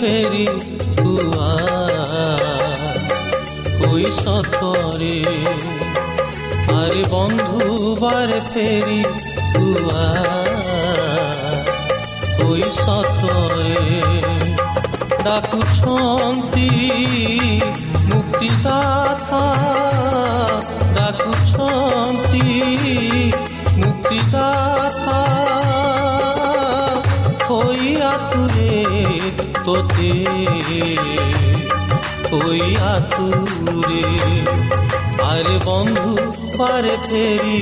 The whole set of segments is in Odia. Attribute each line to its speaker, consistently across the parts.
Speaker 1: ফেরি তুয়া কই সতরে আরে বন্ধু বার ফেরি তুয়া কই সতরে ডাকুছন্তি মুক্তিদাতা। ডাকুছন্তি মুক্তিদাতা। হইয়া তুরে তোতে ওই আতুরে। আর বন্ধু পার ফেরি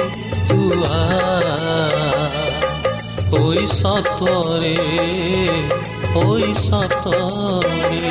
Speaker 1: তুয়া ওই সতরে ওই সতরে।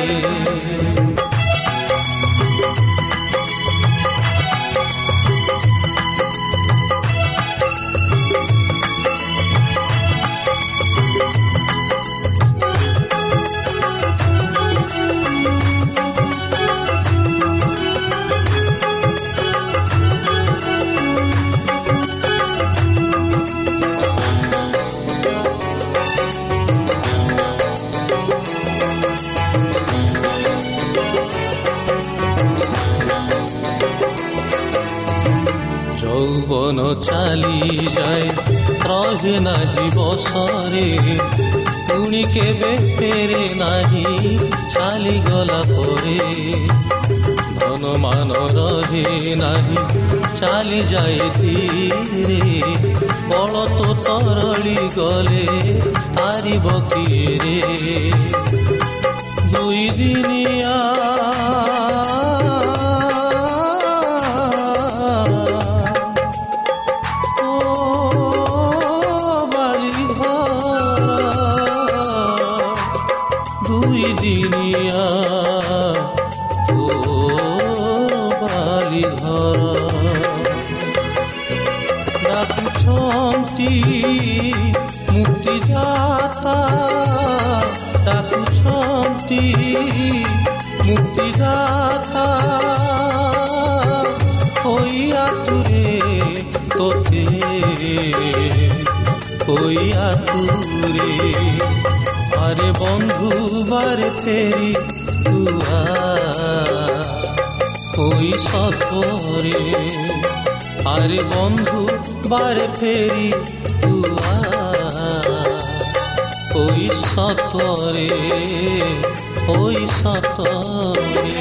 Speaker 1: କେବେ ଫେରେ ନାହିଁ ଚାଲିଗଲା ପରେ ଧନ ମାନ ରହେ ନାହିଁ ଚାଲି ଯାଏ ଧୀରେ ବଳ ତୋ ତରଳି ଗଲେ ତାରିବ କିଏ ରେ ଦୁଇ ଦିନିଆ তুরে আরে বন্ধু, বারে ফেরি তুয়া ওই সতরে আরে বন্ধু, বারে ফেরি তুয়া ওই সতরে ওই সতরে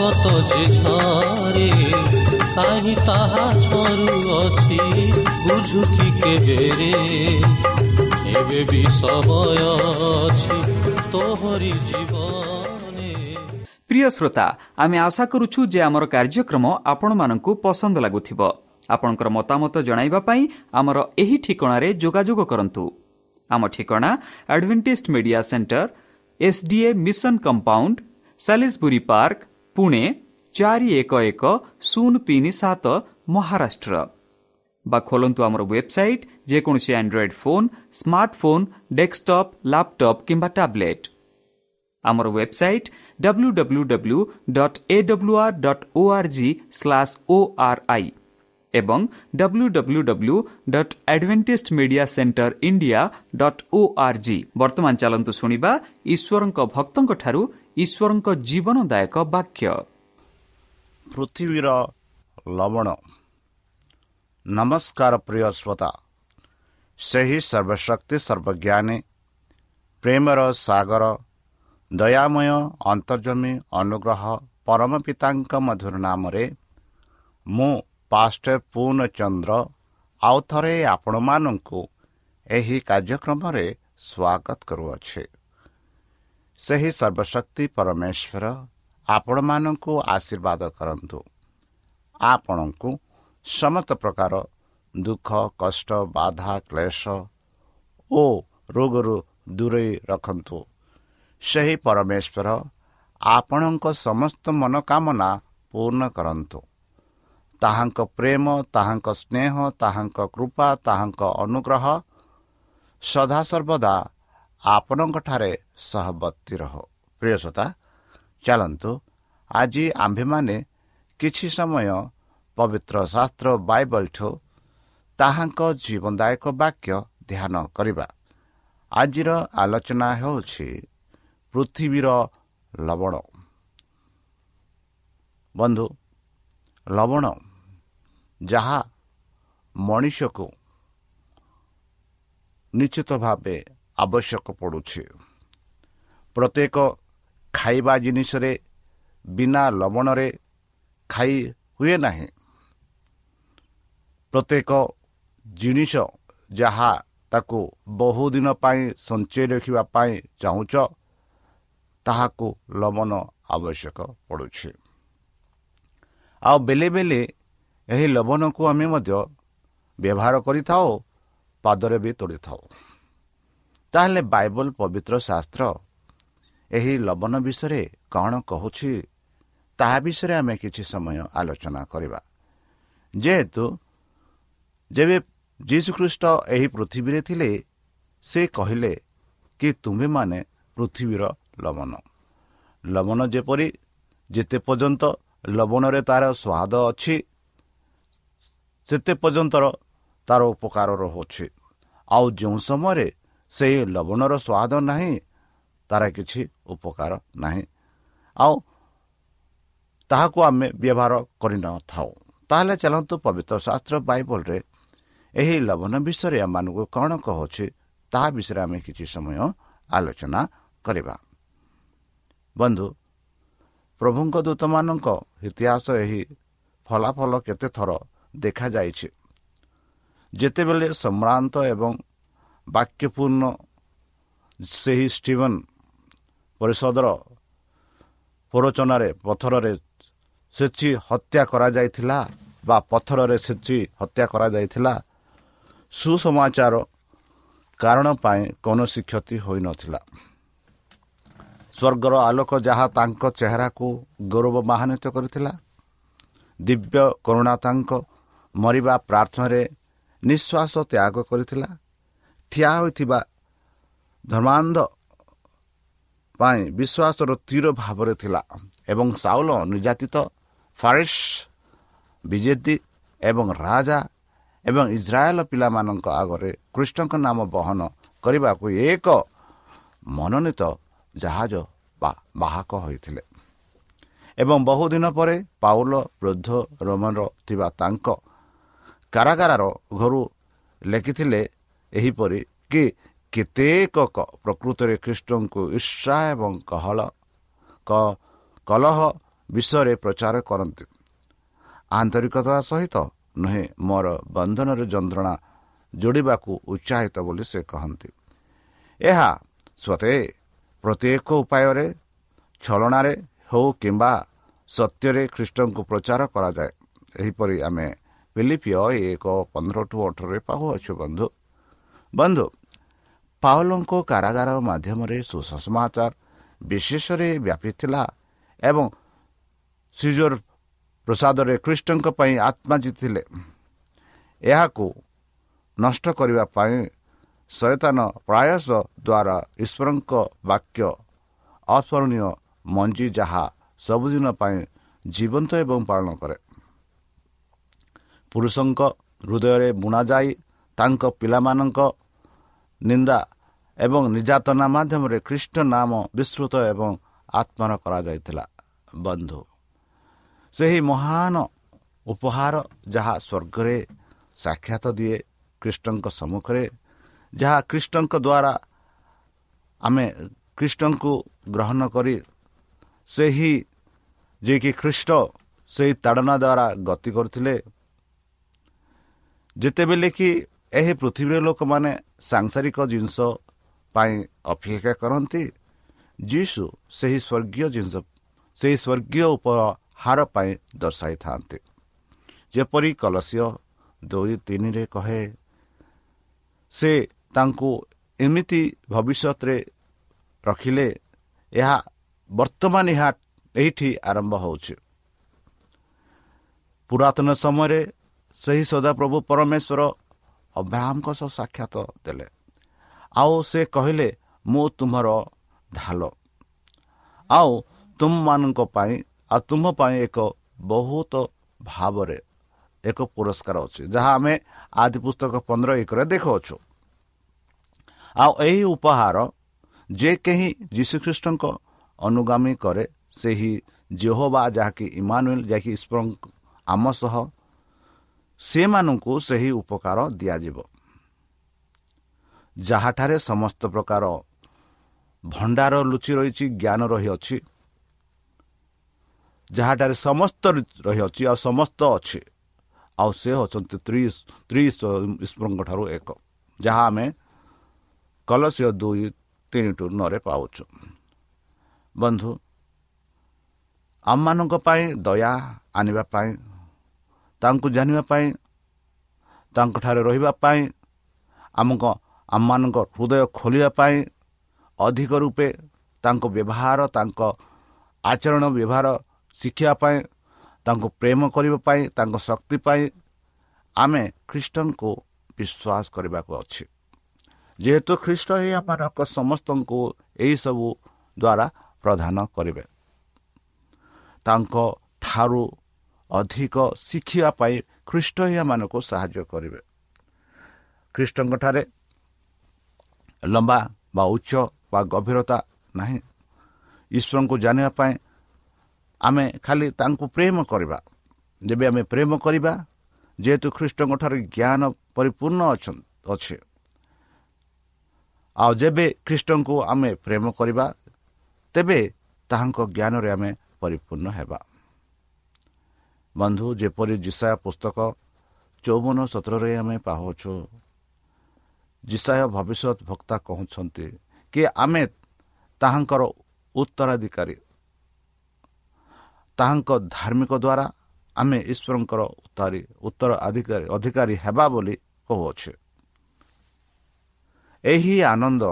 Speaker 1: ପ୍ରକଟ ଯେ ଝରେ କାହିଁ ତାହା ଝରୁଅଛି ବୁଝୁ କି କେବେରେ ଏବେ ବି ସମୟ ଅଛି ତୋହରି ଜୀବନେ
Speaker 2: প্রিয় শ্রোতা আমি আশা করুছু যে আমার কার্যক্রম আপনার পসন্দ লাগুথিব ଆପଣଙ୍କର ମତାମତ ଜଣାଇବା ପାଇଁ ଆମର ଏହି ଠିକଣାରେ ଯୋଗାଯୋଗ କରନ୍ତୁ ଆମ ଠିକଣା Adventist Media Centre SDA Mission Compound Salisbury Park Pune ଚାରି ଏକ ଏକ ଶୂନ ତିନି ସାତ ମହାରାଷ୍ଟ୍ର ବା ଖୋଲନ୍ତୁ ଆମର ୱେବସାଇଟ୍ ଯେକୌଣସି Android phone smartphone desktop laptop କିମ୍ବା ଟ୍ୟାବ୍ଲେଟ୍ ଆମର website W W W dot A W R dot O R G slash O R I ଏବଂ W W W dot Adventist media centre India dot O R G ବର୍ତ୍ତମାନ ଚାଲନ୍ତୁ ଶୁଣିବା ଈଶ୍ୱରଙ୍କ ଭକ୍ତଙ୍କଠାରୁ ଈଶ୍ୱରଙ୍କ ଜୀବନଦାୟକ ବାକ୍ୟ।
Speaker 3: ପୃଥିବୀର ଲବଣ। ନମସ୍କାର ପ୍ରିୟ ଶ୍ରୋତା। ସେହି ସର୍ବଶକ୍ତି ସର୍ବଜ୍ଞାନୀ ପ୍ରେମର ସାଗର ଦୟାମୟ ଅନ୍ତର୍ଜମୀ ଅନୁଗ୍ରହ ପରମ ପିତାଙ୍କ ମଧୁର ନାମରେ ମୁଁ ପାଷ୍ଟ ପୂର୍ଣ୍ଣଚନ୍ଦ୍ର ଆଉ ଥରେ ଆପଣମାନଙ୍କୁ ଏହି କାର୍ଯ୍ୟକ୍ରମରେ ସ୍ୱାଗତ କରୁଅଛେ। ସେହି ସର୍ବଶକ୍ତି ପରମେଶ୍ୱର ଆପଣମାନଙ୍କୁ ଆଶୀର୍ବାଦ କରନ୍ତୁ। ଆପଣଙ୍କୁ ସମସ୍ତ ପ୍ରକାର ଦୁଃଖ କଷ୍ଟ ବାଧା କ୍ଲେଶ ଓ ରୋଗରୁ ଦୂରେଇ ରଖନ୍ତୁ। ସେହି ପରମେଶ୍ୱର ଆପଣଙ୍କ ସମସ୍ତ ମନୋକାମନା ପୂର୍ଣ୍ଣ କରନ୍ତୁ। ତାହାଙ୍କ ପ୍ରେମ ତାହାଙ୍କ ସ୍ନେହ ତାହାଙ୍କ କୃପା ତାହାଙ୍କ ଅନୁଗ୍ରହ ସଦାସର୍ବଦା ଆପଣଙ୍କଠାରେ ସହବର୍ତ୍ତୀ ରହ। ପ୍ରିୟସତା ଚାଲନ୍ତୁ। ଆଜି ଆମ୍ଭେମାନେ କିଛି ସମୟ ପବିତ୍ର ଶାସ୍ତ୍ର ବାଇବଲଠୁ ତାହାଙ୍କ ଜୀବନଦାୟକ ବାକ୍ୟ ଧ୍ୟାନ କରିବା। ଆଜିର ଆଲୋଚନା ହେଉଛି ପୃଥିବୀର ଲବଣ। ବନ୍ଧୁ ଲବଣ ଯାହା ମଣିଷକୁ ନିଶ୍ଚିତ ଭାବେ ଆବଶ୍ୟକ ପଡ଼ୁଛି ପ୍ରତ୍ୟେକ ଖାଇବା ଜିନିଷରେ ବିନା ଲବଣରେ ଖାଇ ହୁଏ ନାହିଁ। ପ୍ରତ୍ୟେକ ଜିନିଷ ଯାହା ତାକୁ ବହୁଦିନ ପାଇଁ ସଞ୍ଚୟ ରଖିବା ପାଇଁ ଚାହୁଁଛ ତାହାକୁ ଲବଣ ଆବଶ୍ୟକ ପଡ଼ୁଛି। ଆଉ ବେଳେ ବେଳେ ଏହି ଲବଣକୁ ଆମେ ମଧ୍ୟ ବ୍ୟବହାର କରିଥାଉ ପାଦରେ ବି ତୋଳିଥାଉ। ତାହେଲେ ବାଇବଲ ପବିତ୍ର ଶାସ୍ତ୍ର? ଏହି ଲବଣ ବିଷୟରେ କ'ଣ କହୁଛି? ତାହା ବିଷୟରେ ଆମେ କିଛି ସମୟ ଆଲୋଚନା କରିବା। ଯେହେତୁ ଯେବେ ଯୀଶୁଖ୍ରୀଷ୍ଟ ଏହି ପୃଥିବୀରେ ଥିଲେ ସେ କହିଲେ କି ତୁମେମାନେ ପୃଥିବୀର ଲବଣ। ଲବଣ ଯେପରି ଯେତେ ପର୍ଯ୍ୟନ୍ତ ଲବଣରେ ତା'ର ସ୍ୱାଦ ଅଛି ସେତେ ପର୍ଯ୍ୟନ୍ତର ତା'ର ଉପକାର ରହୁଛି। ଆଉ ଯେଉଁ ସମୟରେ ସେହି ଲବଣର ସ୍ୱାଦ ନାହିଁ ତା'ର କିଛି ଉପକାର ନାହିଁ। ଆଉ ତାହାକୁ ଆମେ ବ୍ୟବହାର କରିନଥାଉ। ତାହେଲେ ଚାଲନ୍ତୁ ପବିତ୍ର ଶାସ୍ତ୍ର ବାଇବଲରେ ଏହି ଲବଣ ବିଷୟରେ ଆମମାନଙ୍କୁ କ'ଣ କହୁଛି ତାହା ବିଷୟରେ ଆମେ କିଛି ସମୟ ଆଲୋଚନା କରିବା। ବନ୍ଧୁ ପ୍ରଭୁଙ୍କ ଦୂତମାନଙ୍କ ଇତିହାସ ଏହି ଫଳାଫଳ କେତେଥର ଦେଖାଯାଇଛି। ଯେତେବେଳେ ସମ୍ଭ୍ରାନ୍ତ ଏବଂ ବାକ୍ୟପୂର୍ଣ୍ଣ ସେହି ଷ୍ଟିଭେନ୍ ପରିଷଦର ପ୍ରରୋଚନାରେ ପଥରରେ ସେଚି ହତ୍ୟା କରାଯାଇଥିଲା ବା ପଥରରେ ସେଚି ହତ୍ୟା କରାଯାଇଥିଲା ସୁସମାଚାର କାରଣ ପାଇଁ କୌଣସି କ୍ଷତି ହୋଇନଥିଲା। ସ୍ୱର୍ଗର ଆଲୋକ ଯାହା ତାଙ୍କ ଚେହେରାକୁ ଗୌରବ ମହାନ୍ୱିତ କରିଥିଲା ଦିବ୍ୟ କରୁଣା ତାଙ୍କ ମରିବା ପ୍ରାର୍ଥନାରେ ନିଶ୍ୱାସ ତ୍ୟାଗ କରିଥିଲା ଠିଆ ହୋଇଥିବା ଧର୍ମାନ୍ଧ ପାଇଁ ବିଶ୍ୱାସର ତୀର ଭାବରେ ଥିଲା ଏବଂ ସାଉଲ ନିର୍ଯାତିତ ଫାରିସ୍ ବିଜେତି ଏବଂ ରାଜା ଏବଂ ଇସ୍ରାଏଲ ପିଲାମାନଙ୍କ ଆଗରେ କୃଷ୍ଣଙ୍କ ନାମ ବହନ କରିବାକୁ ଏକ ମନୋନୀତ ଜାହାଜ ବାହକ ହୋଇଥିଲେ। ଏବଂ ବହୁଦିନ ପରେ ପାଉଲ ବୃଦ୍ଧ ରୋମର ଥିବା ତାଙ୍କ କାରାଗାରର ଘରୁ ଲେଖିଥିଲେ ଏହିପରି କି କେତେକ ପ୍ରକୃତରେ ଖ୍ରୀଷ୍ଟଙ୍କୁ ଈର୍ଷା ଏବଂ କହଳ କଲହ ବିଷୟରେ ପ୍ରଚାର କରନ୍ତି। ଆନ୍ତରିକତା ସହିତ ନୁହେଁ ମୋର ବନ୍ଧନରେ ଯନ୍ତ୍ରଣା ଯୋଡ଼ିବାକୁ ଉତ୍ସାହିତ ବୋଲି ସେ କହନ୍ତି। ଏହା ସତେ ପ୍ରତ୍ୟେକ ଉପାୟରେ ଛଳନାରେ ହେଉ କିମ୍ବା ସତ୍ୟରେ ଖ୍ରୀଷ୍ଟଙ୍କୁ ପ୍ରଚାର କରାଯାଏ। ଏହିପରି ଆମେ ପିଲିପିୟ ଏକ ପନ୍ଦର ଟୁ ଅଠରରେ ପାଉଅଛୁ ବନ୍ଧୁ। ବନ୍ଧୁ ପାଉଲଙ୍କ କାରାଗାର ମାଧ୍ୟମରେ ସୁସମାଚାର ବିଶେଷରେ ବ୍ୟାପିଥିଲା ଏବଂ ସିଜୋର ପ୍ରସାଦରେ ଖ୍ରୀଷ୍ଟଙ୍କ ପାଇଁ ଆତ୍ମା ଜିତିଥିଲେ ଏହାକୁ ନଷ୍ଟ କରିବା ପାଇଁ ସଚେତନ ପ୍ରୟାସ ଦ୍ୱାରା ଈଶ୍ୱରଙ୍କ ବାକ୍ୟ ଅସ୍ମରଣୀୟ ମଞ୍ଜି ଯାହା ସବୁଦିନ ପାଇଁ ଜୀବନ୍ତ ଏବଂ ପାଳନ କରେ। ପୁରୁଷଙ୍କ ହୃଦୟରେ ବୁଣାଯାଇ ତାଙ୍କ ପିଲାମାନଙ୍କ ନିନ୍ଦା ଏବଂ ନିର୍ଯାତନା ମାଧ୍ୟମରେ ଖ୍ରୀଷ୍ଟ ନାମ ବିସ୍ତୃତ ଏବଂ ଆତ୍ମର କରାଯାଇଥିଲା। ବନ୍ଧୁ ସେହି ମହାନ ଉପହାର ଯାହା ସ୍ୱର୍ଗରେ ସାକ୍ଷାତ ଦିଏ ଖ୍ରୀଷ୍ଟଙ୍କ ସମ୍ମୁଖରେ ଯାହା ଖ୍ରୀଷ୍ଟଙ୍କ ଦ୍ୱାରା ଆମେ ଖ୍ରୀଷ୍ଟଙ୍କୁ ଗ୍ରହଣ କରି ସେହି ଯିଏକି ଖ୍ରୀଷ୍ଟ ସେହି ତାଡ଼ନା ଦ୍ୱାରା ଗତି କରୁଥିଲେ। ଯେତେବେଳେ କି ଏହି ପୃଥିବୀର ଲୋକମାନେ ସାଂସାରିକ ଜିନିଷ ପାଇଁ ଅପେକ୍ଷା କରନ୍ତି। ଯୀଶୁ ସେହି ସ୍ୱର୍ଗୀୟ ଜିନିଷ ସେହି ସ୍ୱର୍ଗୀୟ ଉପହାର ପାଇଁ ଦର୍ଶାଇଥାନ୍ତି। ଯେପରି କଲସିୟ ଦୁଇ ତିନିରେ କହେ ସେ ତାଙ୍କୁ ଏମିତି ଭବିଷ୍ୟତରେ ରଖିଲେ ଏହା ବର୍ତ୍ତମାନ ଏହା ଏଇଠି ଆରମ୍ଭ ହେଉଛି। ପୁରାତନ ସମୟରେ ସେହି ସଦାପ୍ରଭୁ ପରମେଶ୍ୱର ଅବ୍ରାହ୍ମଙ୍କ ସହ ସାକ୍ଷାତ ଦେଲେ। ଆଉ ସେ କହିଲେ ମୁଁ ତୁମର ଢାଲ। ଆଉ ତୁମମାନଙ୍କ ପାଇଁ ଆଉ ତୁମ ପାଇଁ ଏକ ବହୁତ ଭାବରେ ଏକ ପୁରସ୍କାର ଅଛି ଯାହା ଆମେ ଆଦି ପୁସ୍ତକ ପନ୍ଦର ଏକରେ ଦେଖାଉଛୁ ଆଉ ଏହି ଉପହାର ଯେ କେହି ଯୀଶୁଖ୍ରୀଷ୍ଟଙ୍କ ଅନୁଗାମୀ କରେ ସେହି ଜେହ ବା ଯାହାକି ଇମାନୁଏଲ ଯାହାକି ଆମ ସହ ସେମାନଙ୍କୁ ସେହି ଉପକାର ଦିଆଯିବ। ଯାହାଠାରେ ସମସ୍ତ ପ୍ରକାର ଭଣ୍ଡାର ଲୁଚି ରହିଛି ଜ୍ଞାନ ରହିଅଛି ଯାହାଠାରେ ସମସ୍ତ ରହିଅଛି ଆଉ ସମସ୍ତ ଅଛି ଆଉ ସେ ହେଉଛନ୍ତି ଈଶ୍ୱରଙ୍କ ଠାରୁ ଏକ ଯାହା ଆମେ କଲସିୟ ଦୁଇ ତିନି ଟୁ ନରେ ପାଉଛୁ। ବନ୍ଧୁ ଆମମାନଙ୍କ ପାଇଁ ଦୟା ଆଣିବା ପାଇଁ ତାଙ୍କୁ ଜାଣିବା ପାଇଁ ତାଙ୍କଠାରେ ରହିବା ପାଇଁ ଆମଙ୍କ ଆମମାନଙ୍କ ହୃଦୟ ଖୋଲିବା ପାଇଁ ଅଧିକ ରୂପେ ତାଙ୍କ ବ୍ୟବହାର ତାଙ୍କ ଆଚରଣ ବ୍ୟବହାର ଶିଖିବା ପାଇଁ ତାଙ୍କୁ ପ୍ରେମ କରିବା ପାଇଁ ତାଙ୍କ ଶକ୍ତି ପାଇଁ ଆମେ ଖ୍ରୀଷ୍ଟଙ୍କୁ ବିଶ୍ୱାସ କରିବାକୁ ଅଛି। ଯେହେତୁ ଖ୍ରୀଷ୍ଟ ହିଁ ଆମମାନଙ୍କ ସମସ୍ତଙ୍କୁ ଏହିସବୁ ଦ୍ୱାରା ପ୍ରଦାନ କରିବେ। ତାଙ୍କ ଠାରୁ ଅଧିକ ଶିଖିବା ପାଇଁ ଖ୍ରୀଷ୍ଟ ହିଁ ଆମମାନଙ୍କୁ ସାହାଯ୍ୟ କରିବେ। ଖ୍ରୀଷ୍ଟଙ୍କଠାରେ ଲମ୍ବା ବା ଉଚ୍ଚ ବା ଗଭୀରତା ନାହିଁ। ଈଶ୍ୱରଙ୍କୁ ଜାଣିବା ପାଇଁ ଆମେ ଖାଲି ତାଙ୍କୁ ପ୍ରେମ କରିବା। ଯେବେ ଆମେ ପ୍ରେମ କରିବା ଯେହେତୁ ଖ୍ରୀଷ୍ଟଙ୍କଠାରେ ଜ୍ଞାନ ପରିପୂର୍ଣ୍ଣ ଅଛି। ଆଉ ଯେବେ ଖ୍ରୀଷ୍ଟଙ୍କୁ ଆମେ ପ୍ରେମ କରିବା ତେବେ ତାହାଙ୍କ ଜ୍ଞାନରେ ଆମେ ପରିପୂର୍ଣ୍ଣ ହେବା। ବନ୍ଧୁ ଯେପରି ଜିସାୟ ପୁସ୍ତକ ଚଉବନ ସତରରେ ଆମେ ପାଉଛୁ ଜିସାୟ ଭବିଷ୍ୟତ ଭକ୍ତା କହୁଛନ୍ତି କି ଆମେ ତାହାଙ୍କର ଉତ୍ତରାଧିକାରୀ। ତାହାଙ୍କ ଧାର୍ମିକ ଦ୍ୱାରା ଆମେ ଈଶ୍ୱରଙ୍କର ଉତ୍ତର ଅଧିକାରୀ ଅଧିକାରୀ ହେବା ବୋଲି କହୁଅଛୁ। ଏହି ଆନନ୍ଦ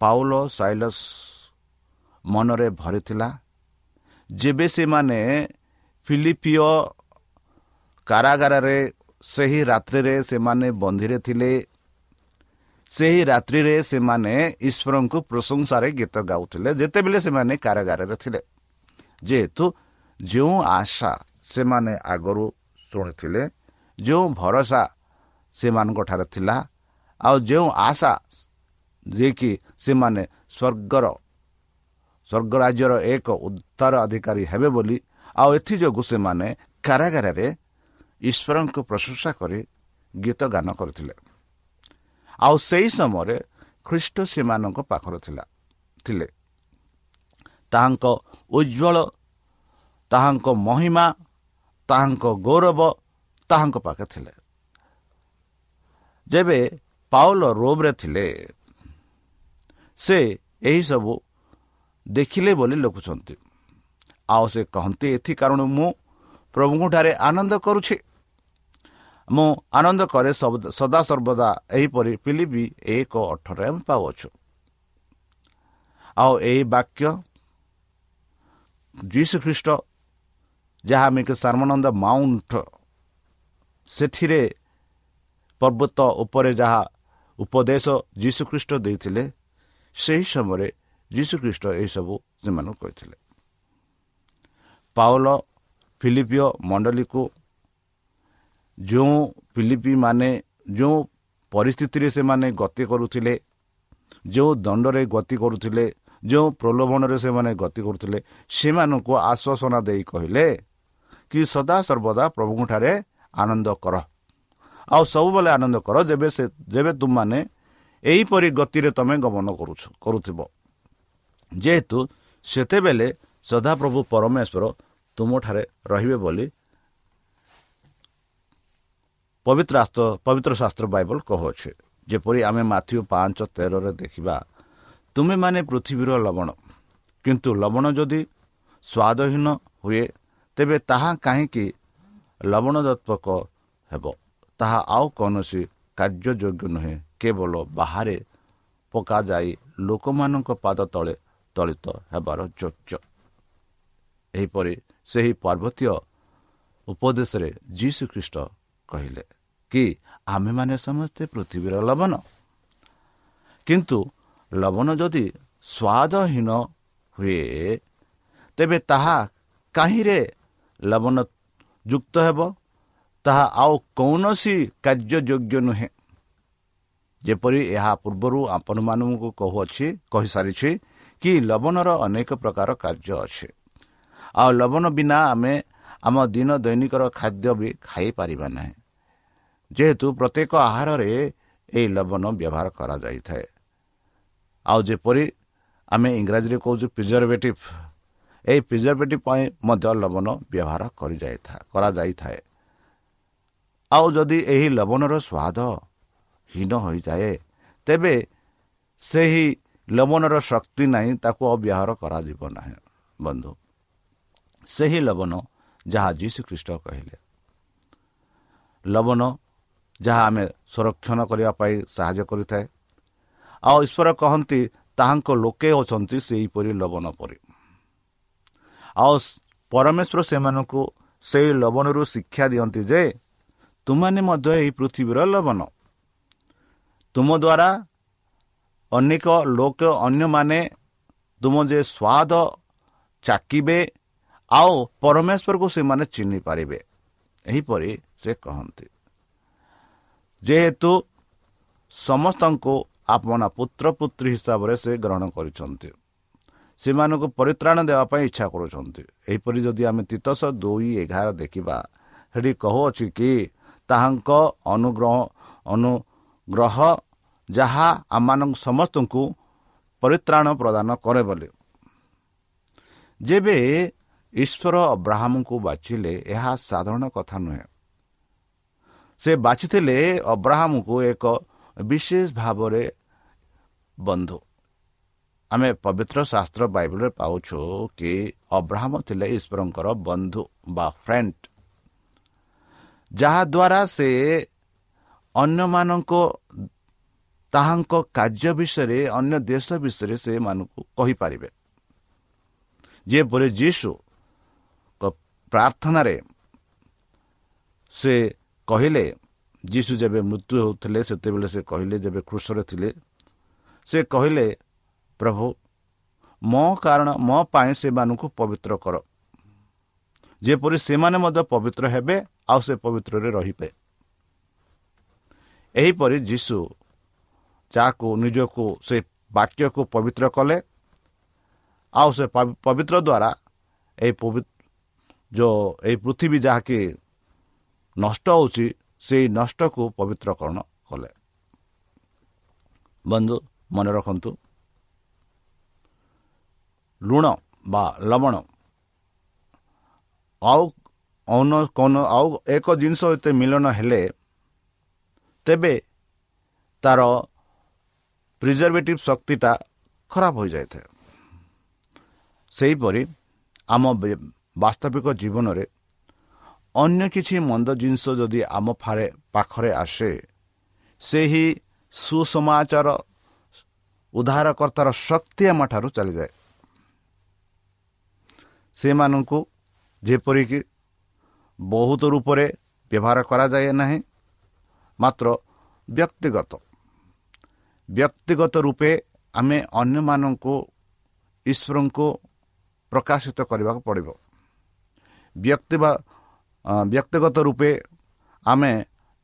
Speaker 3: ପାଉଲ ସାଇଲସ୍ ମନରେ ଭରିଥିଲା ଯେବେ ସେମାନେ ଫିଲିପିଓ କାରାଗାରରେ ସେହି ରାତ୍ରିରେ ସେମାନେ ବନ୍ଧିରେ ଥିଲେ। ସେହି ରାତ୍ରିରେ ସେମାନେ ଈଶ୍ୱରଙ୍କୁ ପ୍ରଶଂସାରେ ଗୀତ ଗାଉଥିଲେ। ଯେତେବେଳେ ସେମାନେ କାରାଗାରରେ ଥିଲେ ଯେହେତୁ ଯେଉଁ ଆଶା ସେମାନେ ଆଗରୁ ଶୁଣିଥିଲେ ଯେଉଁ ଭରସା ସେମାନଙ୍କଠାରେ ଥିଲା ଆଉ ଯେଉଁ ଆଶା ଯିଏକି ସେମାନେ ସ୍ୱର୍ଗର ସ୍ୱର୍ଗ ରାଜ୍ୟର ଏକ ଉତ୍ତର ଅଧିକାରୀ ହେବେ ବୋଲି ଆଉ ଏଥିଯୋଗୁଁ ସେମାନେ କାରାଗାରରେ ଈଶ୍ୱରଙ୍କୁ ପ୍ରଶଂସା କରି ଗୀତ ଗାନ କରିଥିଲେ। ଆଉ ସେହି ସମୟରେ ଖ୍ରୀଷ୍ଟ ସେମାନଙ୍କ ପାଖରେ ଥିଲା ଥିଲେ। ତାହାଙ୍କ ଉଜ୍ଜଳ ତାହାଙ୍କ ମହିମା ତାହାଙ୍କ ଗୌରବ ତାହାଙ୍କ ପାଖେ ଥିଲେ। ଯେବେ ପାଉଲ ରୋବରେ ଥିଲେ ସେ ଏହିସବୁ ଦେଖିଲେ ବୋଲି ଲେଖୁଛନ୍ତି। ଆଉ ସେ କହନ୍ତି ଏଥି କାରଣ ମୁଁ ପ୍ରଭୁଙ୍କଠାରେ ଆନନ୍ଦ କରୁଛି। ମୁଁ ଆନନ୍ଦ କରେ ସଦାସର୍ବଦା ଏହିପରି ପିଲିପି ଏକ ଅଠର ଆମେ ପାଉଅଛୁ। ଆଉ ଏହି ବାକ୍ୟ ଯୀଶୁ ଖ୍ରୀଷ୍ଟ ଯାହା ଆମେ ସର୍ମାନନ୍ଦ ମାଉଣ୍ଟ ସେଥିରେ ପର୍ବତ ଉପରେ ଯାହା ଉପଦେଶ ଯୀଶୁଖ୍ରୀଷ୍ଟ ଦେଇଥିଲେ ସେହି ସମୟରେ ଯୀଶୁଖ୍ରୀଷ୍ଟ ଏହିସବୁ ସେମାନଙ୍କୁ କହିଥିଲେ। ପାଉଲ ଫିଲିପିଓ ମଣ୍ଡଳୀକୁ ଯେଉଁ ଫିଲିପି ମାନେ ଯେଉଁ ପରିସ୍ଥିତିରେ ସେମାନେ ଗତି କରୁଥିଲେ ଯେଉଁ ଦଣ୍ଡରେ ଗତି କରୁଥିଲେ ଯେଉଁ ପ୍ରଲୋଭନରେ ସେମାନେ ଗତି କରୁଥିଲେ ସେମାନଙ୍କୁ ଆଶ୍ୱାସନା ଦେଇ କହିଲେ କି ସଦାସର୍ବଦା ପ୍ରଭୁଙ୍କଠାରେ ଆନନ୍ଦ କର। ଆଉ ସବୁବେଳେ ଆନନ୍ଦ କର ଯେବେ ସେ ଯେବେ ତୁମମାନେ ଏହିପରି ଗତିରେ ତୁମେ ଗମନ କରୁଛ କରୁଥିବ। ଯେହେତୁ ସେତେବେଳେ ସଦାପ୍ରଭୁ ପରମେଶ୍ୱର ତୁମଠାରେ ରହିବେ ବୋଲି ପବିତ୍ର ପବିତ୍ର ଶାସ୍ତ୍ର ବାଇବଲ କହୁଅଛେ। ଯେପରି ଆମେ ମାଥ୍ୟୁ ପାଞ୍ଚ ତେରରେ ଦେଖିବା ତୁମେମାନେ ପୃଥିବୀର ଲବଣ। କିନ୍ତୁ ଲବଣ ଯଦି ସ୍ୱାଦହୀନ ହୁଏ ତେବେ ତାହା କାହିଁକି ଲବଣଦତ୍ମକ ହେବ? ତାହା ଆଉ କୌଣସି କାର୍ଯ୍ୟଯୋଗ୍ୟ ନୁହେଁ। କେବଳ ବାହାରେ ପକାଯାଇ ଲୋକମାନଙ୍କ ପାଦ ତଳେ ତଳିତ ହେବାର ଯୋଗ୍ୟ। ଏହିପରି ସେହି ପାର୍ବତୀୟ ଉପଦେଶରେ ଯୀଶୁ କହିଲେ କି ଆମେମାନେ ସମସ୍ତେ ପୃଥିବୀର ଲବଣ। କିନ୍ତୁ ଲବଣ ଯଦି ସ୍ୱାଦହୀନ ହୁଏ ତେବେ ତାହା କାହିଁରେ ଲବଣ ଯୁକ୍ତ ହେବ? ତାହା ଆଉ କୌଣସି କାର୍ଯ୍ୟଯୋଗ୍ୟ ନୁହେଁ। ଯେପରି ଏହା ପୂର୍ବରୁ ଆପଣମାନଙ୍କୁ କହୁଅଛି କହିସାରିଛି କି ଲବଣର ଅନେକ ପ୍ରକାର କାର୍ଯ୍ୟ ଅଛି। ଆଉ ଲବଣ ବିନା ଆମେ ଆମ ଦିନ ଦୈନିକର ଖାଦ୍ୟ ବି ଖାଇପାରିବା ନାହିଁ ଯେହେତୁ ପ୍ରତ୍ୟେକ ଆହାରରେ ଏହି ଲବଣ ବ୍ୟବହାର କରାଯାଇଥାଏ ଆଉ ଯେପରି ଆମେ ଇଂରାଜୀରେ କହୁଛୁ ପ୍ରିଜର୍ଭେଟିଭ୍ ଏହି ପ୍ରିଜର୍ଭେଟିଭ୍ ପାଇଁ ମଧ୍ୟ ଲବଣ ବ୍ୟବହାର କରିଯାଇଥାଏ କରାଯାଇଥାଏ ଆଉ ଯଦି ଏହି ଲବଣର ସ୍ୱାଦ ହୀନ ହୋଇଯାଏ ତେବେ ସେହି ଲବଣର ଶକ୍ତି ନାହିଁ ତାକୁ ଅବ୍ୟବହାର କରାଯିବ ନାହିଁ ବନ୍ଧୁ ସେହି ଲବଣ ଯାହା ଯୀଶୁ ଖ୍ରୀଷ୍ଟ କହିଲେ। ଲବଣ ଯାହା ଆମେ ସଂରକ୍ଷଣ କରିବା ପାଇଁ ସାହାଯ୍ୟ କରିଥାଏ। ଆଉ ଈଶ୍ୱର କହନ୍ତି ତାହାଙ୍କ ଲୋକେ ଅଛନ୍ତି ସେହିପରି ଲବଣ ପରି। ଆଉ ପରମେଶ୍ୱର ସେମାନଙ୍କୁ ସେହି ଲବଣରୁ ଶିକ୍ଷା ଦିଅନ୍ତି ଯେ ତୁମାନେ ମଧ୍ୟ ଏହି ପୃଥିବୀର ଲବଣ। ତୁମ ଦ୍ୱାରା ଅନେକ ଲୋକ ଅନ୍ୟମାନେ ତୁମ ଯେ ସ୍ୱାଦ ଚାକିବେ ଆଉ ପରମେଶ୍ୱରକୁ ସେମାନେ ଚିହ୍ନି ପାରିବେ। ଏହିପରି ସେ କହନ୍ତି। ଯେହେତୁ ସମସ୍ତଙ୍କୁ ଆପଣ ପୁତ୍ର ପୁତ୍ରୀ ହିସାବରେ ସେ ଗ୍ରହଣ କରିଛନ୍ତି। ସେମାନଙ୍କୁ ପରିତ୍ରାଣ ଦେବା ପାଇଁ ଇଚ୍ଛା କରୁଛନ୍ତି। ଏହିପରି ଯଦି ଆମେ ତିତସ ଦୁଇ ଏଗାର ଦେଖିବା ସେଠି କହୁଅଛି କି ତାହାଙ୍କ ଅନୁଗ୍ରହ ଅନୁଗ୍ରହ ଯାହା ଆମମାନଙ୍କ ସମସ୍ତଙ୍କୁ ପରିତ୍ରାଣ ପ୍ରଦାନ କରେ ବୋଲି। ଯେବେ ଈଶ୍ୱର ଅବ୍ରାହ୍ମଙ୍କୁ ବାଛିଲେ ଏହା ସାଧାରଣ କଥା ନୁହେଁ। ସେ ବାଛିଥିଲେ ଅବ୍ରାହ୍ମକୁ ଏକ ବିଶେଷ ଭାବରେ ବନ୍ଧୁ। ଆମେ ପବିତ୍ର ଶାସ୍ତ୍ର ବାଇବଲରେ ପାଉଛୁ କି ଅବ୍ରାହ୍ମ ଥିଲେ ଈଶ୍ୱରଙ୍କର ବନ୍ଧୁ ବା ଫ୍ରେଣ୍ଡ ଯାହାଦ୍ୱାରା ସେ ଅନ୍ୟମାନଙ୍କ ତାହାଙ୍କ କାର୍ଯ୍ୟ ବିଷୟରେ ଅନ୍ୟ ଦେଶ ବିଷୟରେ ସେମାନଙ୍କୁ କହିପାରିବେ। ଯେପରି ଯୀଶୁ ପ୍ରାର୍ଥନାରେ ସେ କହିଲେ ଯୀଶୁ ଯେବେ ମୃତ୍ୟୁ ହେଉଥିଲେ ସେତେବେଳେ ସେ କହିଲେ ଯେବେ କୃଷରେ ଥିଲେ ସେ କହିଲେ ପ୍ରଭୁ ମୋ କାରଣ ମୋ ପାଇଁ ସେମାନଙ୍କୁ ପବିତ୍ର କର। ଯେପରି ସେମାନେ ମଧ୍ୟ ପବିତ୍ର ହେବେ ଆଉ ସେ ପବିତ୍ରରେ ରହିବେ ଏହିପରି ଯୀଶୁ ଯାହାକୁ ନିଜକୁ ସେ ବାକ୍ୟକୁ ପବିତ୍ର କଲେ ଆଉ ସେ ପବିତ୍ର ଦ୍ୱାରା ଏହି ଯେଉଁ ଏହି ପୃଥିବୀ ଯାହାକି ନଷ୍ଟ ହେଉଛି ସେଇ ନଷ୍ଟକୁ ପବିତ୍ରକରଣ କଲେ ବନ୍ଧୁ ମନେ ରଖନ୍ତୁ ଲୁଣ ବା ଲବଣ ଆଉ ଅନ କ'ଣ ଆଉ ଏକ ଜିନିଷ ଏତେ ମିଳନ ହେଲେ ତେବେ ତା'ର ପ୍ରିଜର୍ଭେଟିଭ୍ ଶକ୍ତିଟା ଖରାପ ହୋଇଯାଇଥାଏ ସେହିପରି ଆମ ବାସ୍ତବିକ ଜୀବନରେ ଅନ୍ୟ କିଛି ମନ୍ଦ ଜିନିଷ ଯଦି ଆମ ଫାରେ ପାଖରେ ଆସେ ସେହି ସୁସମାଚାର ଉଦ୍ଧାରକର୍ତ୍ତାର ଶକ୍ତି ଆମଠାରୁ ଚାଲିଯାଏ। ସେମାନଙ୍କୁ ଯେପରିକି ବହୁତ ରୂପରେ ବ୍ୟବହାର କରାଯାଏ ନାହିଁ ମାତ୍ର ବ୍ୟକ୍ତିଗତ। ବ୍ୟକ୍ତିଗତ ରୂପେ ଆମେ ଅନ୍ୟମାନଙ୍କୁ ଈଶ୍ୱରଙ୍କୁ ପ୍ରକାଶିତ କରିବାକୁ ପଡ଼ିବ। ବ୍ୟକ୍ତି ବା ବ୍ୟକ୍ତିଗତ ରୂପେ ଆମେ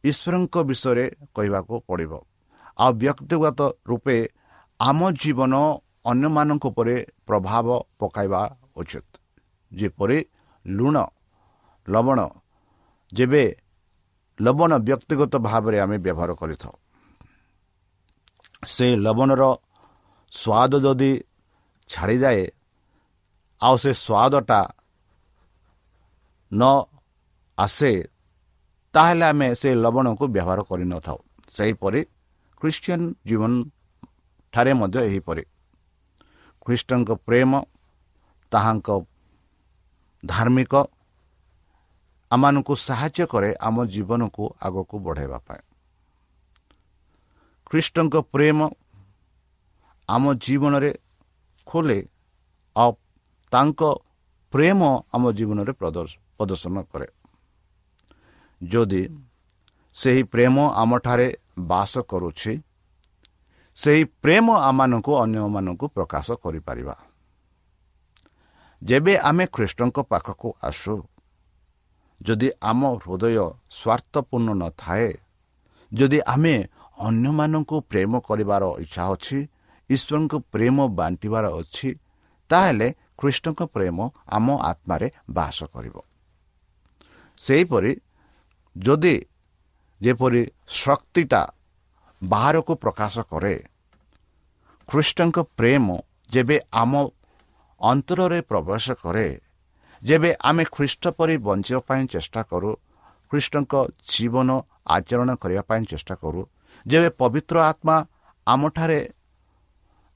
Speaker 3: ଈଶ୍ୱରଙ୍କ ବିଷୟରେ କହିବାକୁ ପଡ଼ିବ। ଆଉ ବ୍ୟକ୍ତିଗତ ରୂପେ ଆମ ଜୀବନ ଅନ୍ୟମାନଙ୍କ ଉପରେ ପ୍ରଭାବ ପକାଇବା ଉଚିତ। ଯେପରି ଲୁଣ ଲବଣ ଯେବେ ଲବଣ ବ୍ୟକ୍ତିଗତ ଭାବରେ ଆମେ ବ୍ୟବହାର କରିଥାଉ। ସେ ଲବଣର ସ୍ୱାଦ ଯଦି ଛାଡ଼ିଯାଏ ଆଉ ସେ ସ୍ୱାଦଟା ନ ଆସେ ତାହେଲେ ଆମେ ସେ ଲବଣକୁ ବ୍ୟବହାର କରିନଥାଉ। ସେହିପରି ଖ୍ରୀଷ୍ଟିଆନ ଜୀବନ ଠାରେ ମଧ୍ୟ ଏହିପରି। ଖ୍ରୀଷ୍ଟଙ୍କ ପ୍ରେମ ତାହାଙ୍କ ଧାର୍ମିକ ଆମମାନଙ୍କୁ ସାହାଯ୍ୟ କରେ ଆମ ଜୀବନକୁ ଆଗକୁ ବଢ଼ାଇବା ପାଇଁ। ଖ୍ରୀଷ୍ଟଙ୍କ ପ୍ରେମ ଆମ ଜୀବନରେ ଖୋଲେ ଆଉ ତାଙ୍କ ପ୍ରେମ ଆମ ଜୀବନରେ ପ୍ରଦର୍ଶନ କରେ। ଯଦି ସେହି ପ୍ରେମ ଆମଠାରେ ବାସ କରୁଛି ସେହି ପ୍ରେମ ଆମମାନଙ୍କୁ ଅନ୍ୟମାନଙ୍କୁ ପ୍ରକାଶ କରିପାରିବା। ଯେବେ ଆମେ ଖ୍ରୀଷ୍ଟଙ୍କ ପାଖକୁ ଆସୁ ଯଦି ଆମ ହୃଦୟ ସ୍ୱାର୍ଥପୂର୍ଣ୍ଣ ନଥାଏ ଯଦି ଆମେ ଅନ୍ୟମାନଙ୍କୁ ପ୍ରେମ କରିବାର ଇଚ୍ଛା ଅଛି ଈଶ୍ୱରଙ୍କ ପ୍ରେମ ବାଣ୍ଟିବାର ଅଛି ତାହେଲେ ଖ୍ରୀଷ୍ଟଙ୍କ ପ୍ରେମ ଆମ ଆତ୍ମାରେ ବାସ କରିବ। ସେହିପରି ଯଦି ଯେପରି ଶକ୍ତିଟା ବାହାରକୁ ପ୍ରକାଶ କରେ ଖ୍ରୀଷ୍ଟଙ୍କ ପ୍ରେମ ଯେବେ ଆମ ଅନ୍ତରରେ ପ୍ରବେଶ କରେ ଯେବେ ଆମେ ଖ୍ରୀଷ୍ଟ ପରି ବଞ୍ଚିବା ପାଇଁ ଚେଷ୍ଟା କରୁ ଖ୍ରୀଷ୍ଟଙ୍କ ଜୀବନ ଆଚରଣ କରିବା ପାଇଁ ଚେଷ୍ଟା କରୁ ଯେବେ ପବିତ୍ର ଆତ୍ମା ଆମଠାରେ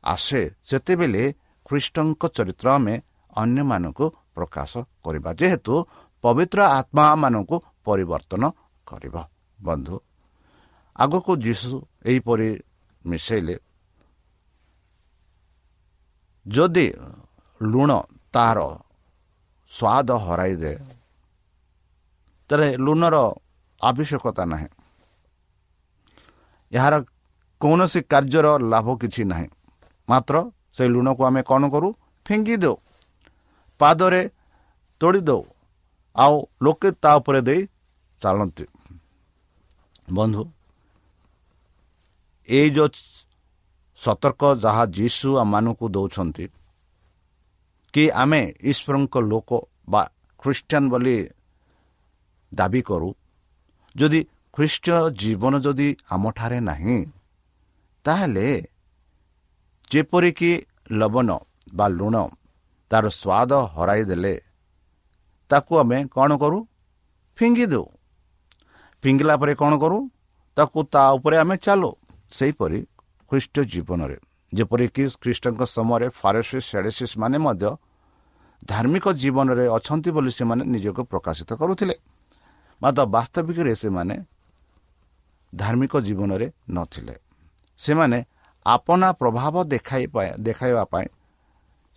Speaker 3: ଆସେ ସେତେବେଳେ ଖ୍ରୀଷ୍ଟଙ୍କ ଚରିତ୍ର ଆମେ ଅନ୍ୟମାନଙ୍କୁ ପ୍ରକାଶ କରିବା। ଯେହେତୁ ପବିତ୍ର ଆତ୍ମାମାନଙ୍କୁ ପରିବର୍ତ୍ତନ କରିବ। ବନ୍ଧୁ ଆଗକୁ ଯୀଶୁ ଏହିପରି ମିଶାଇଲେ ଯଦି ଲୁଣ ତାହାର ସ୍ୱାଦ ହରାଇଦିଏ ତେବେ ଲୁଣର ଆବଶ୍ୟକତା ନାହିଁ। ଏହାର କୌଣସି କାର୍ଯ୍ୟର ଲାଭ କିଛି ନାହିଁ। ମାତ୍ର ସେ ଲୁଣକୁ ଆମେ କ'ଣ କରୁ? ଫିଙ୍ଗି ଦେଉ। ପାଦରେ ତୋଡ଼ି ଦେଉ। ଆଉ ଲୋକେ ତା ଉପରେ ଦେଇ ଚାଲନ୍ତି। ବନ୍ଧୁ ଏଇ ଯେଉଁ ସତର୍କ ଯାହା ଯୀଶୁ ଆମମାନଙ୍କୁ ଦେଉଛନ୍ତି କି ଆମେ ଈଶ୍ୱରଙ୍କ ଲୋକ ବା ଖ୍ରୀଷ୍ଟିଆନ ବୋଲି ଦାବି କରୁ ଯଦି ଖ୍ରୀଷ୍ଟ ଜୀବନ ଯଦି ଆମଠାରେ ନାହିଁ ତାହେଲେ ଯେପରିକି ଲବଣ ବା ଲୁଣ ତା'ର ସ୍ୱାଦ ହରାଇ ଦେଲେ ତାକୁ ଆମେ କ'ଣ କରୁ? ଫିଙ୍ଗି ଦେଉ। ଫିଙ୍ଗିଲା ପରେ କ'ଣ କରୁ? ତାକୁ ତା ଉପରେ ଆମେ ଚାଲୁ। ସେହିପରି ଖ୍ରୀଷ୍ଟ ଜୀବନରେ ଯେପରିକି ଖ୍ରୀଷ୍ଟଙ୍କ ସମୟରେ ଫାରେସିସ୍ ସେଡେସିସ୍ ମାନେ ମଧ୍ୟ ଧାର୍ମିକ ଜୀବନରେ ଅଛନ୍ତି ବୋଲି ସେମାନେ ନିଜକୁ ପ୍ରକାଶିତ କରୁଥିଲେ। ମାତ୍ର ବାସ୍ତବିକରେ ସେମାନେ ଧାର୍ମିକ ଜୀବନରେ ନଥିଲେ। ସେମାନେ ଆପଣା ପ୍ରଭାବ ଦେଖାଇ ଦେଖାଇବା ପାଇଁ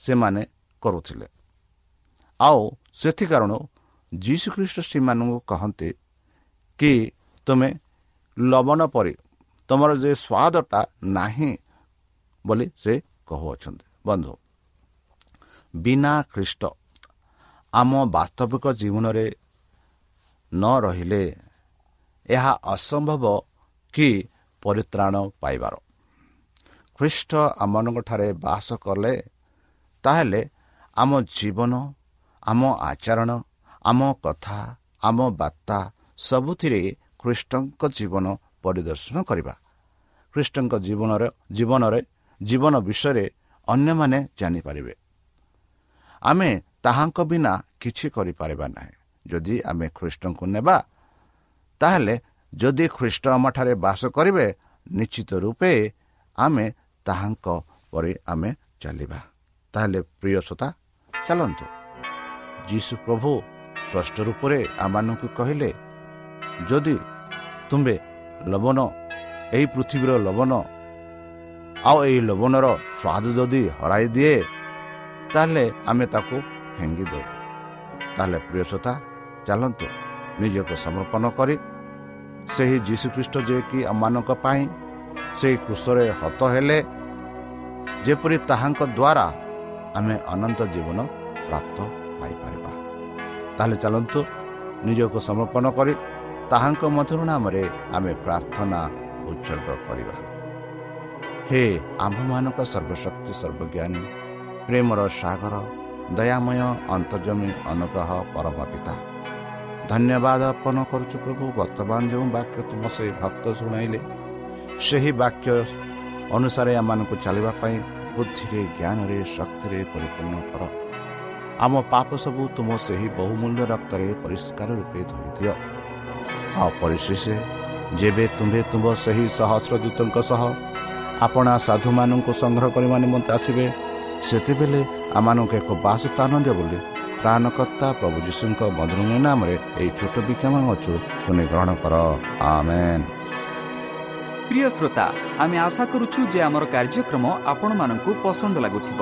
Speaker 3: ସେମାନେ କରୁଥିଲେ। ଆଉ ସେଥି କାରଣ ଯୀଶୁଖ୍ରୀଷ୍ଟ ସେମାନଙ୍କୁ କହନ୍ତି କି ତୁମେ ଲବଣ ପରି ତୁମର ଯେ ସ୍ୱାଦଟା ନାହିଁ ବୋଲି ସେ କହୁଅଛନ୍ତି। ବନ୍ଧୁ ବିନା ଖ୍ରୀଷ୍ଟ ଆମ ବାସ୍ତବିକ ଜୀବନରେ ନ ରହିଲେ ଏହା ଅସମ୍ଭବ କି ପରିତ୍ରାଣ ପାଇବାର? ଖ୍ରୀଷ୍ଟ ଆମମାନଙ୍କଠାରେ ବାସ କଲେ ତାହେଲେ ଆମ ଜୀବନ ଆମ ଆଚରଣ ଆମ କଥା ଆମ ବାର୍ତ୍ତା ସବୁଥିରେ ଖ୍ରୀଷ୍ଟଙ୍କ ଜୀବନ ପରିଦର୍ଶନ କରିବା। ଖ୍ରୀଷ୍ଟଙ୍କ ଜୀବନରେ ଜୀବନରେ ଜୀବନ ବିଷୟରେ ଅନ୍ୟମାନେ ଜାଣିପାରିବେ। ଆମେ ତାହାଙ୍କ ବିନା କିଛି କରିପାରିବା ନାହିଁ। ଯଦି ଆମେ ଖ୍ରୀଷ୍ଟଙ୍କୁ ନେବା ତାହେଲେ ଯଦି ଖ୍ରୀଷ୍ଟ ଆମଠାରେ ବାସ କରିବେ ନିଶ୍ଚିତ ରୂପେ ଆମେ ତାହାଙ୍କ ପରେ ଆମେ ଚାଲିବା। ତାହେଲେ ପ୍ରିୟ ଶ୍ରୋତା ଚାଲନ୍ତୁ। ଯୀଶୁ ପ୍ରଭୁ ସ୍ପଷ୍ଟ ରୂପରେ ଆମମାନଙ୍କୁ କହିଲେ ଯଦି ତୁମ୍ଭେ ଲବଣ ଏହି ପୃଥିବୀର ଲବଣ ଆଉ ଏହି ଲବଣର ସ୍ୱାଦ ଯଦି ହରାଇ ଦିଏ ତାହେଲେ ଆମେ ତାକୁ ଫେଙ୍ଗି ଦେଉ ତାହେଲେ ପ୍ରିୟସତା ଚାଲନ୍ତୁ ନିଜକୁ ସମର୍ପଣ କରି ସେହି ଯୀଶୁଖ୍ରୀଷ୍ଟ ଯିଏକି ଆମମାନଙ୍କ ପାଇଁ ସେହି କୃଷରେ ହତ ହେଲେ ଯେପରି ତାହାଙ୍କ ଦ୍ୱାରା ଆମେ ଅନନ୍ତ ଜୀବନ ପ୍ରାପ୍ତ ପାଇପାରିବା। ତାହେଲେ ଚାଲନ୍ତୁ ନିଜକୁ ସମର୍ପଣ କରି ତାହାଙ୍କ ମଧୁର ନାମରେ ଆମେ ପ୍ରାର୍ଥନା ଉତ୍ସର୍ଗ କରିବା। ହେ ଆମ୍ଭମାନଙ୍କ ସର୍ବଶକ୍ତି ସର୍ବଜ୍ଞାନୀ ପ୍ରେମର ସାଗର ଦୟାମୟ ଅନ୍ତର୍ଜମୀ ଅନୁଗ୍ରହ ପରମ ପିତା ଧନ୍ୟବାଦ ଅର୍ପଣ କରୁଛୁ ପ୍ରଭୁ ବର୍ତ୍ତମାନ ଯେଉଁ ବାକ୍ୟ ତୁମ ସେହି ଭକ୍ତ ଶୁଣାଇଲେ ସେହି ବାକ୍ୟ ଅନୁସାରେ ଆମମାନଙ୍କୁ ଚାଲିବା ପାଇଁ ବୁଦ୍ଧିରେ ଜ୍ଞାନରେ ଶକ୍ତିରେ ପରିପୂର୍ଣ୍ଣ କର। ଆମ ପାପ ସବୁ ତୁମ ସେହି ବହୁମୂଲ୍ୟ ରକ୍ତରେ ପରିଷ୍କାର ରୂପେ ଧୋଇଦିଅ। ଆଉ ପରିଶେଷ ଯେବେ ତୁମ୍ଭେ ତୁମ୍ଭ ସେହି ସହସ୍ରଦୂତଙ୍କ ସହ ଆପଣା ସାଧୁମାନଙ୍କୁ ସଂଗ୍ରହ କରିବା ନିମନ୍ତେ ଆସିବେ ସେତେବେଳେ ଆମମାନଙ୍କୁ ଏକ ବାସସ୍ଥାନ ଦିଅ ବୋଲି ପ୍ରାଣକର୍ତ୍ତା ପ୍ରଭୁ ଯୀଶୁଙ୍କ ମଧୁରମୟ ନାମରେ ଏହି ଛୋଟ ବିକ୍ଷମ ଅଛୁ ତୁମେ ଗ୍ରହଣ କର। ଆମେନ୍।
Speaker 2: ପ୍ରିୟ ଶ୍ରୋତା ଆମେ ଆଶା କରୁଛୁ ଯେ ଆମର କାର୍ଯ୍ୟକ୍ରମ ଆପଣମାନଙ୍କୁ ପସନ୍ଦ ଲାଗୁଥିବ।